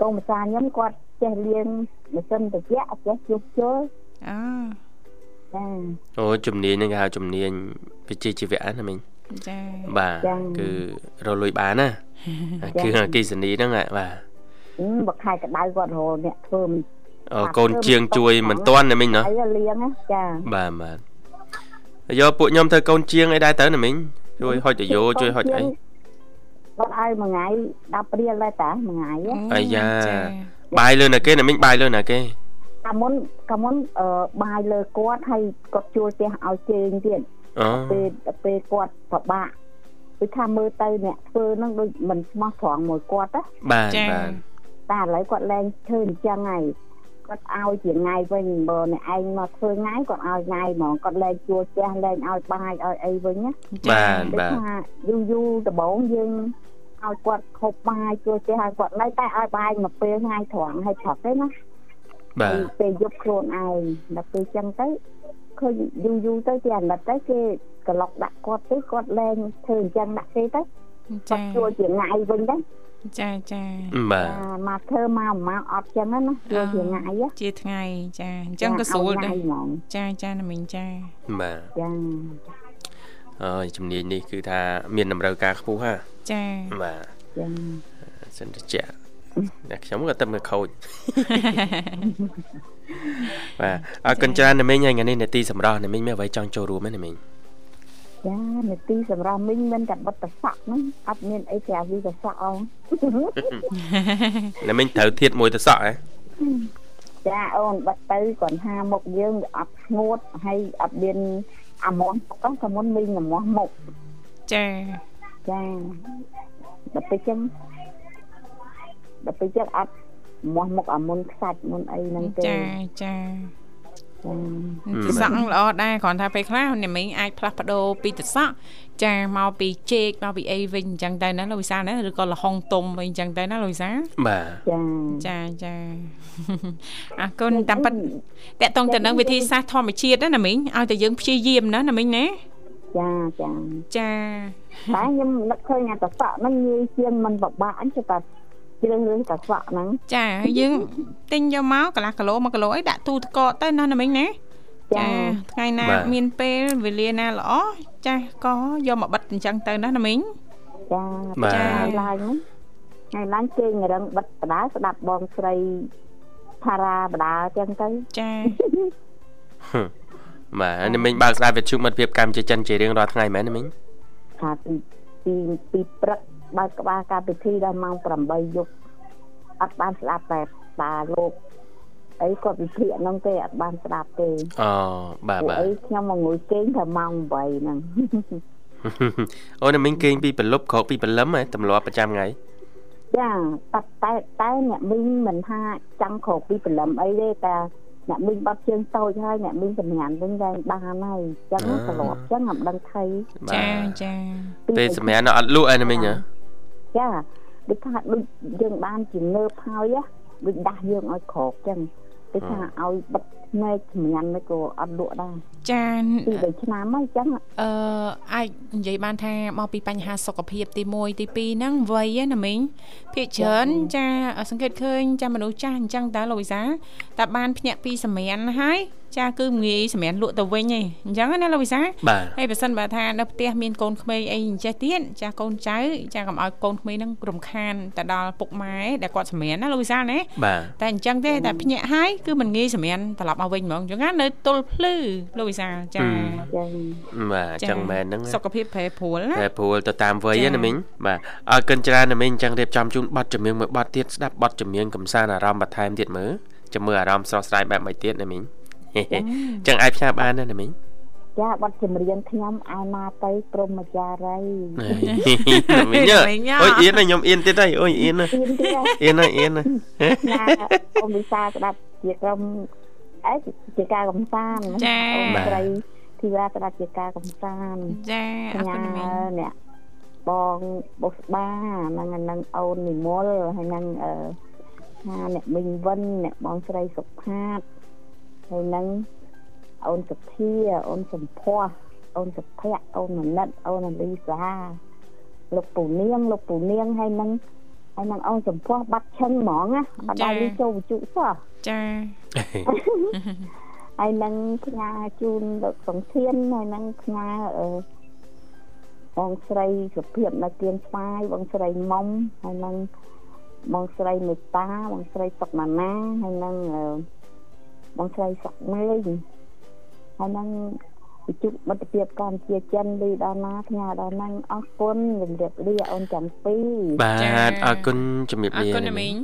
កូនម្ចាស់ខ្ញុំគាត់ចេះលាងម៉ាស៊ីនត្រជាក់ចេះជួសជុលអូចាអូជំនាញហ្នឹងគេហៅជំនាញវិជ្ជាជីវៈណាមីងចាបាទចឹងគឺរលួយបានណាចឹគឺងអគិសនីហ្នឹងហ่ะបាទហឹមបើខែក្តៅគាត់រហអ្នកធ្វើមិនអូ កូនជាងជួយមិនទាន់ណាមីងណាអីលាងណាចាបាទបាទយកពួកខ្ញុំធ្វើកូនជាងអីដែរទៅណាមីងជួយហុចតយោជួយហុចអីគាត់ឲ្យមួយថ្ងៃ10រៀលដែរតាមួយថ្ងៃហ៎អាយ៉ាចាបាយលើណាគេណាមីងបាយលើណាគេកាលមុនកាលមុនអឺបាយលើគាត់ហើយគាត់ជួលផ្ទះឲ្យជើងទៀតអូពេលពេលគាត់ពិបាកគឺថាមើលទៅអ្នកធ្វើហ្នឹងដូចមិនស្មោះត្រង់មួយគាត់ណាបាទចាបាទតែឥឡូវគាត់លែងធ្វើអញ្ចឹងហើយ គាត់ឲ្យជាថ្ងៃវិញបើអ្នកឯងមកធ្វើថ្ងៃគាត់ឲ្យថ្ងៃហ្មងគាត់លែងជួលផ្ទះលែងឲ្យបាយឲ្យអីវិញណាបាទដូចបាទថាយូរយូរដំបូងយើងឲ្យគាត់ខុបបាយជួលផ្ទះឲ្យគាត់នៅតែឲ្យបាយមួយពេលថ្ងៃត្រង់ឲ្យឆាប់ទេណាបាទហើយពេលយប់ខ្លួនឯងដល់ពេលចឹងទៅឃើញយូរយូរទៅគេអាណិតទៅគេក្លុកដាក់គាត់ទៅគាត់លែងធ្វើអញ្ចឹងដាក់គេទៅគាចាត់ជួលជាថ្ងៃវិញទៅ ចាចាបាទអាមកធ្វើមកមកអត់ចឹងណាជួលជាថ្ងៃហ៎ជាថ្ងៃចាអញ្ចឹងក៏ស្រួលដែរហ្មងចាចាណាមីងចាបាទចឹងអើយជំនាញនេះគឺថាមានតម្រូវការខ្ពស់ហាចាបាទចឹងសិនតិចតែខ្ញុំក៏ទឹកមើលខូចបាទអរគុណច្រើនណាមីងហើយថ្ងៃនេះនេតិសម្រាប់ណាមីងមានអ្វីចង់ចូលរួមទេណាមីង ចានីតិសម្រាប់មីងមិនតែបិទតសក់ហ្នឹងអត់មានអីក្រៅពីតសក់អងណាមីងត្រូវធៀបមួយទៅសក់ហ៎ចាអូនបាត់ទៅគាត់ថាមុខយើងវាអត់ស្ងួតហើយអត់មានអាមាស់មុខហ្នឹងក៏មុនមីងអាមាស់មុខចាចាដល់ពេលចឹងដល់ពេលចឹងអត់មាស់មុខអាមុនខ្សាច់មុនអីហ្នឹងទេចាចាចា ទសក់ល្អដែរគ្រាន់ថាពេលខ្លះអ្នកមីងអាចផ្លាស់ប្ដូរពីទសក់ចាមកពីជែកមកពីអីវិញអញ្ចឹងទៅណាលោកវិសាលណាឬក៏លហុងទុំវិញអញ្ចឹងទៅណាលោកវិសាលបាទចាចាចាអរគុណតាមពិតតកតងទៅនឹងវិធីសាស្ត្រធម្មជាតិណាណាមីងឲ្យតែយើងព្យាយាមណាណាមីងណាចាចាចាតែខ្ញុំនឹកឃើញអាតសក់ហ្នឹងងាយជាងមិនបបាក់អញ្ចឹងតែ ជ្រើសរើសតសក់ហ្នឹងចាហើយយើងទិញយកមកកន្លះគីឡូ1គីឡូអីដាក់ទូទឹកកកទៅណាណាមីងណាចាថ្ងៃណាមានពេលវេលាណាល្អចាក៏យកមកបិទអញ្ចឹងទៅណាណាមីងចាថ្ងៃឡើងហ្នឹងថ្ងៃឡើងគេងរឹងបិទបដាស្ដាប់បងស្រីថារាបដាអញ្ចឹងទៅចាបាទណាមីងបើកស្ដាប់វិទ្យុមិត្តភាពកម្ពុជាចិនជារៀងរាល់ថ្ងៃមែនណាមីងថាពីពីពីព្រឹក បើកក្បាលការពិធីដល់ម៉ោង8យប់អត់បានស្ដាប់តែតាលោកអីគាត់វិភាគហ្នឹងទេអត់បានស្ដាប់ទេអូបាទពួកបាទអីខ្ញុំមកងុយគេងតែម៉ោង8ហ្នឹងអូណាមីងគេងពីប្រលប់ក្រោកពីព្រលឹមហ៎ទម្លាប់ប្រចាំថ្ងៃចាតែតែតែអ្នកមីងមិនថាចង់ក្រោកពីព្រលឹមអីទេតែអ្នកមីងបាត់ជើងតូចហើយអ្នកមីងសម្ញានវិញដែរបានហើយអញ្ចឹងត្រឡប់អញ្ចឹងមិនដឹងថៃចាចាពេលសម្រាប់នៅអត់លក់ឯណាមីងហ៎ ចាដូចថាដូចយើងបានជាងើបហើយណាដូចដាស់យើងឲ្យក្រោកអញ្ចឹងដូចថាឲ្យបិទភ្នែកសម្ញានទៅក៏អត់លក់ដែរចាពី3ឆ្នាំហើយអញ្ចឹងអឺអាចនិយាយបានថាមកពីបញ្ហាសុខភាពទី1ទី2ហ្នឹងវ័យណាមីងភាគច្រើនចាសង្កេតឃើញចាមនុស្សចាស់អញ្ចឹងតើលោកវិសាតែបានភ្ញាក់ពីសម្រានហើយ ចាគឺងាយសម្រានលក់ទៅវិញឯងអញ្ចឹងណាលោកវិសាបាទហើយបើសិនបើថានៅផ្ទះមានកូនក្មេងអីអញ្ចេះទៀតចាកូនចៅចាកុំឲ្យកូនក្មេងហ្នឹងរំខានទៅដល់ពុកម៉ែដែលគាត់សម្រានណាលោកវិសាណាបាទតែអញ្ចឹងទេតែភ្ញាក់ហើយគឺមិនងាយសម្រានត្រឡប់មកវិញហ្មងអញ្ចឹងណានៅទល់ភ្លឺលោកវិសាចាអញ្ចឹងបាទអញ្ចឹងមែនហ្នឹងសុខភាពប្រែប្រួលណាតែព្រួលទៅតាមវ័យចា៎ណាមីងបាទអរគុណច្រើនណាមីងអញ្ចឹងរៀបចំជូនប័ណ្ណចម្រៀងមួយប័ណ្ណទៀតស្ដាប់ប័ណ្ណចម្រៀងកំសាន្តអារម្មណ៍បន្ថែមទៀតមើលចាំមើលអារម្មណ៍ស្រស់ស្រាយបែបម៉េចទៀតណាមីងអញ្ចឹងអាចផ្សាយបានណាណាមីងចាបាត់ចម្រៀងខ្ញុំឲ្យមកទៅព្រមចារីណាមីងអើយអូយអៀនណាខ្ញុំអៀនទៀតហើយអូយអៀនណាទៀនទៀតអៀនហើយអៀនណាណាអ៊ំវិសាស្ដាប់ជាក្រុមអីជាការកំសាន្តចាអូនបាទស្រីធីវ៉ាក្តាប់ជាការកំសាន្តចាអរញ៉ាគុណមីងអ្នកបងបុស្បាហ្នឹងហើយនឹងអូននិមលហើយនឹងអឺថាអ្នកមីងវិនអ្នកបងស្រីសុផាត ហើយនឹងអូនសុភាអូនសំភ័សអូនសុភ័ក្រអូនមនិតអូនអលីសាលោកពូនាងលោកពូនាងហើយនឹងហើយនឹងអូនសំភ័សបាត់ឈឹងហ្មងណាអត់ដល់ចូលវិជុសោះចាហើយនឹងផ្ញើជូនលោកសង្ធានហើយនឹងផ្ញើអឺបងស្រីសុភាពនៅគៀនស្វាយបងស្រីមុំហើយនឹងបងស្រីមេតាបងស្រីសុកម៉ាណាហើយនឹងអឺ បងស្រីសុកមេងហើយនឹងវិជុមិត្តភាពកម្ពុជាចិនលីដល់ណាផ្ញើដល់ហ្នឹងអរគុណជំរាបលាអូនចាំពីរបាទអរគុណជំរាបអរលាគុណណាមីង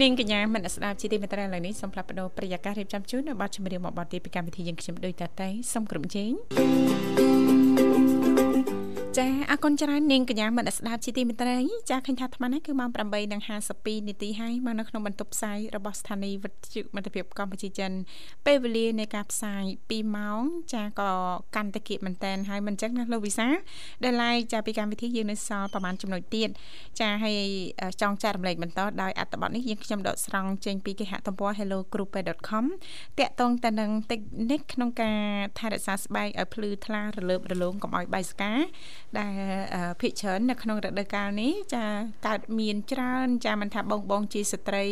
នាងកញ្ញាមនស្ដាប់ជាទីមេត្រីឥឡូវនេះសូមផ្លាប់បដោប្រយាកររៀបចំជូននៅប័ណ្ណចម្រៀងមកប័ណ្ណទីពីកម្មវិធីយើងខ្ញុំដូចតតែសូមក្រុមជេង ចាអរគុណច្រើននាងកញ្ញាមនស្ដាប់ជាទីមេត្រីចាឃើញថាអាត្មានេះគឺម៉ោង8:52នាទីហើយមកនៅក្នុងបន្ទប់ផ្សាយរបស់ស្ថានីយ៍វិទ្យុមិត្តភាពកម្ពុជាចិន ពេលវេលានៃការផ្សាយ2ម៉ោង ចាក៏កាន់តែគៀកមែនតែនហើយមិនអញ្ចឹងណាលោកវិសាដែលឡាយចាពីកម្មវិធីយើងនៅសល់ប្រហែលចំណុចទៀតចាហើយអឺចង់ចែករំលែកបន្តដោយអត្ថបទនេះយើងខ្ញុំដកស្រង់ចេញពីគេហទំព័រ hellogroup.com តាក់ទងទៅនឹងតិចនិចក្នុងការថែរក្សាស្បែកឲ្យភ្លឺថ្លារលើបរលោងកុំឲ្យបែកស្កាដែលអឺភាគច្រើននៅក្នុងរដូវកាលនេះចាកើតមានច្រើនចាមិនថាបងបងជាស្ត្រី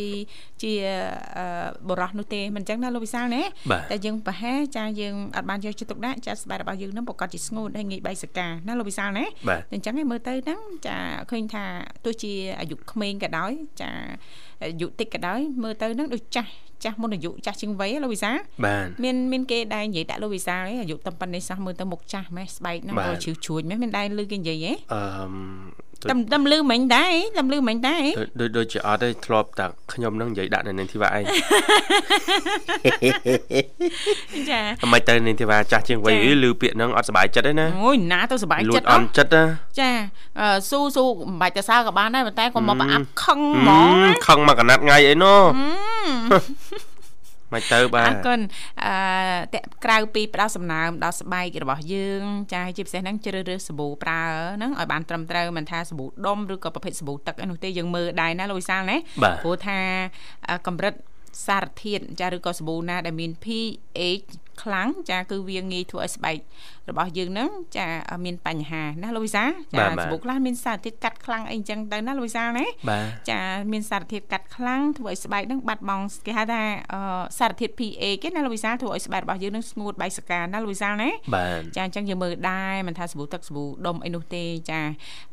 ជាអឺបុរសនោះទេមិនអញ្ចឹងណាលោកវិសាលណាបាទតែយើងប្រហែលចាយើងអត់បានយកចិត្តទុកដាក់ចាស្បែករបស់យើងនឹងប្រកាសជាស្ងួតហើយងាយបែកសកាណាលោកវិសាលណាបាទអញ្ចឹងឯងមើលទៅហ្នឹងចាឃើញថាទោះជាអាយុក្មេងក៏ដោយចាអាយុតិចក៏ដោយមើលទៅហ្នឹងដូចចាស់ចាស់មុនអាយុចាស់ជាងវ័យហ៎លោកវិសាលបាទមានមានគេដែរនិយាយដាក់លោកវិសាលឯងអាយុតែប៉ុណ្ណេះសោះមើលទៅមុខចាស់ម៉េះស្បែកហ្នឹងបាទក៏ជ្រឿជ្រួចម៉េះមានដែរលឺគេនិយាយហ៎អឺម តែតែលឺមិញដែរតែលឺមិញដែរដូចដូចជាអត់ទេធ្លាប់តែខ្ញុំនឹងនិយាយដាក់នៅនាងធីវ៉ាឯងចាអមិនទៅនាងធីវ៉ាចាស់ជាងវ័យចា៎អីឮពាក្យហ្នឹងអត់សុបាយចិត្តទេណាអូយណាទៅសុបាយលួចិចតអអន់ចិត្តណាចាអឺស៊ូស៊ូមិនបាច់ទៅសើក៏បានដែរប៉ុន្តែក៏មកប្រអាប់ខឹងហ្មងហឹមខឹងមកកណាត់ថ្ងៃអីណូ មិនទៅបាអទរគុណអឺតែក្រៅពីផ្ដោតសំណើមដល់ស្បែករបស់យើងចាជាពិសេសហ្នឹងជ្រើសរើសសាប៊ូប្រើហ្នឹងឲ្យបានត្រឹមត្រូវមិនថាសាប៊ូដុំឬក៏ប្រភេទសាប៊ូទឹកអីនោះទេយើងមើលដែរណាលោកវិសាលណាបាទព្រោះថាអឺកម្រិតសារធាតុចាឬក៏សាប៊ូណាដែលមាន pH ខ្លាំងចាគឺវាងាយធ្វើឲ្យស្បែករបស់យើងហ្នឹងចាមានបញ្ហាណាលោកវិសាលបាចាទបាទសាប៊ូខ្លះមានសារធាតុកាត់ខ្លាំងអីអញ្ចឹងទៅណាលោកវិសាលណាបាទចាមានសារធាតុកាត់ខ្លាំងធ្វើឲ្យស្បែកហ្នឹងបាត់បង់គេហៅថាអឺសារធាតុ PA គេណាលោកវិសាលធ្វើឲ្យស្បែករបស់យើងហ្នឹងស្ងួតបែកសកាណាលោកវិសាលណាបាទចាអញ្ចឹងយើងមើលដែរមិនថាសាប៊ូទឹកសាប៊ូដុំអីនោះទេចា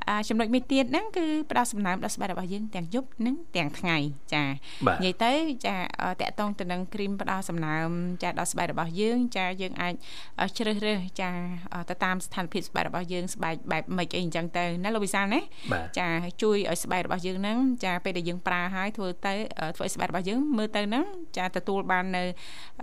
អាចំណុចមួយទៀតហ្នឹងគឺផ្ដោតសំណើមដល់ស្បែករបស់យើងទាំងយប់និងទាំងថ្ងៃចាបាទនិយាយទៅចាអឺតាក់ទងទៅនឹងគ្រីមផ្ដោតសំណើមចាដល់ស្បែករបស់យើងចាយើងអាចអឺជ្រើសរើសចាអឺទៅតាមស្ថានភាពស្បែករបស់យើងស្បែកបែបម៉េចអីអញ្ចឹងទៅណាលោកវិសាលណាបាទចាជួយឲ្យស្បែករបស់យើងហ្នឹងចាពេលដែលយើងប្រើហើយធ្វើទៅអឺធ្វើឲ្យស្បែករបស់យើងមើលទៅហ្នឹងចាទទួលបាននៅ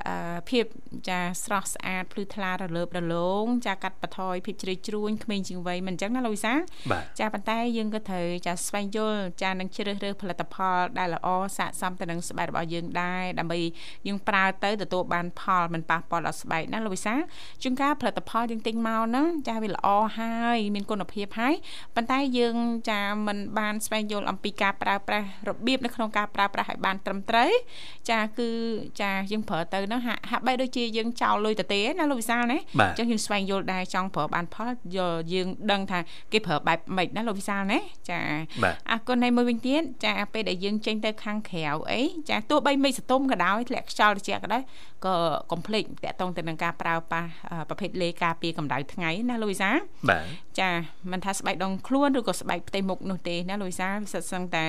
អឺភាពចាស្រស់ស្អាតភ្លឺថ្លារលើបរលោងចាកាត់បន្ថយភាពជ្រីជ្រួញក្មេងជាងវ័យមិនអញ្ចឹងណាលោកវិសាលបាទចាប៉ុន្តែយើងក៏ត្រូវចាស្វែងយល់ចានឹងជ្រើសរើសផលិតផលដែលល្អស័ក្តិសមទៅនឹងស្បែករបស់យើងដែរដើម្បីយើងប្រើទៅទទួលបានផលមិនប៉ះពាល់ដល់ស្បែកណាលោកវិសាលជួនកាលផលិតផលយើងទិញមកហ្នឹងចាវាល្អហើយមានគុណភាពហើយប៉ុន្តែយើងចាមិនបានស្វែងយល់អំពីការប្រើប្រាស់របៀបនៅក្នុងការប្រើប្រាស់ឲ្យបានត្រឹមត្រូវចាគឺចាយើងប្រើទៅហ្នឹងហាក់ហាក់បីដូចជាយើងចោលលុយទៅទេណាលោកវិសាលណាបាទអញ្ចឹងយើងស្វែងយល់ដែរចង់ប្រើបានផលយល់យើងដឹងថាគេប្រើបែបម៉េចណាលោកវិសាលណាចាបាទអរគុណហើយមួយវិញទៀតចាពេលដែលយើងចេញទៅខាងក្រៅអីចាទោះបីមេឃសតុំក៏ដោយធ្លាក់ខ្យល់ត្រជាក់ក៏ដោយក៏កុំភ្លេចតាក់ទងទៅនឹងការប្រើប្រាស់អឺប្រភេទលេការពារកម្ដៅថ្ងៃណាលោកវិសាលបាទចាមិនថាស្បែកដងខ្លួនឬក៏ស្បែកផ្ទៃមុខនោះទេណាលោកវិសាលវាសិតសឹងតែ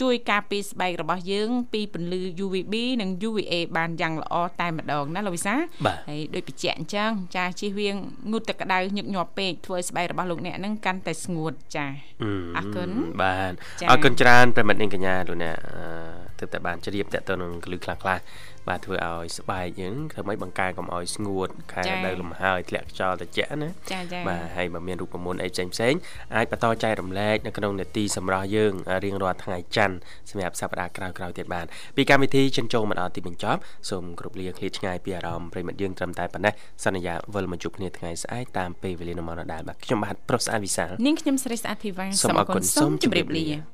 ជួយការពារស្បែករបស់យើងពីពន្លឺ UVB និង UVA បានយ៉ាងល្អតែម្ដងណាលោកវិសាលបាទហើយដូចបញ្ជាក់អញ្ចឹងចាជិះវៀងងូតទឹកក្តៅញឹកញាប់ពេកធ្វើឲ្យស្បែករបស់លោកអ្នកហ្នឹងកាន់តែស្ងួតចាអរគុណបាទចា៎អរគុណច្រើនប្រិមិត្តនាងកញ្ញាលោកអ្នកអឺទើបតែបានជ្រាបតទៅនឹងកលឹះខ្លះខ្លះៗ បាទធ្វើឲ្យស្បែកយើងធ្វើម៉េចបង្ការកុំឲ្យស្ងួតខែចា៎នៅលំហើយធ្លាក់ខ្យល់ត្រជាក់ណាចាចាបាទហើយបើមានរូបមន្តអីផ្សេងផ្សេងៗអាចបន្តចែករំលែកនៅក្នុងនេតិសម្រាប់យើងរៀងរាល់ថ្ងៃច័ច័ន្ទសម្រាប់សប្តាហ៍ក្រោយៗទៀតបានពីកម្មវិធីចិនចូលមកដល់ទីបញ្ចប់សូមគោរពលាឃ្លាតឆ្ងាយពីអារម្មណ៍ប្រិមិត្តយើងត្រឹមតែប៉ុណ្ណេះសន្យាវិលមកជួបគ្នាថ្ងៃស្អែកតាមពេលវេលានៅម៉ោងដដែលបាទខ្ញុំបាទប្រុសស្អាតវិសាលនាងខ្ញុំស្រីស្អាតធីវ៉ាសូមអរគុណសូមជម្រាបលា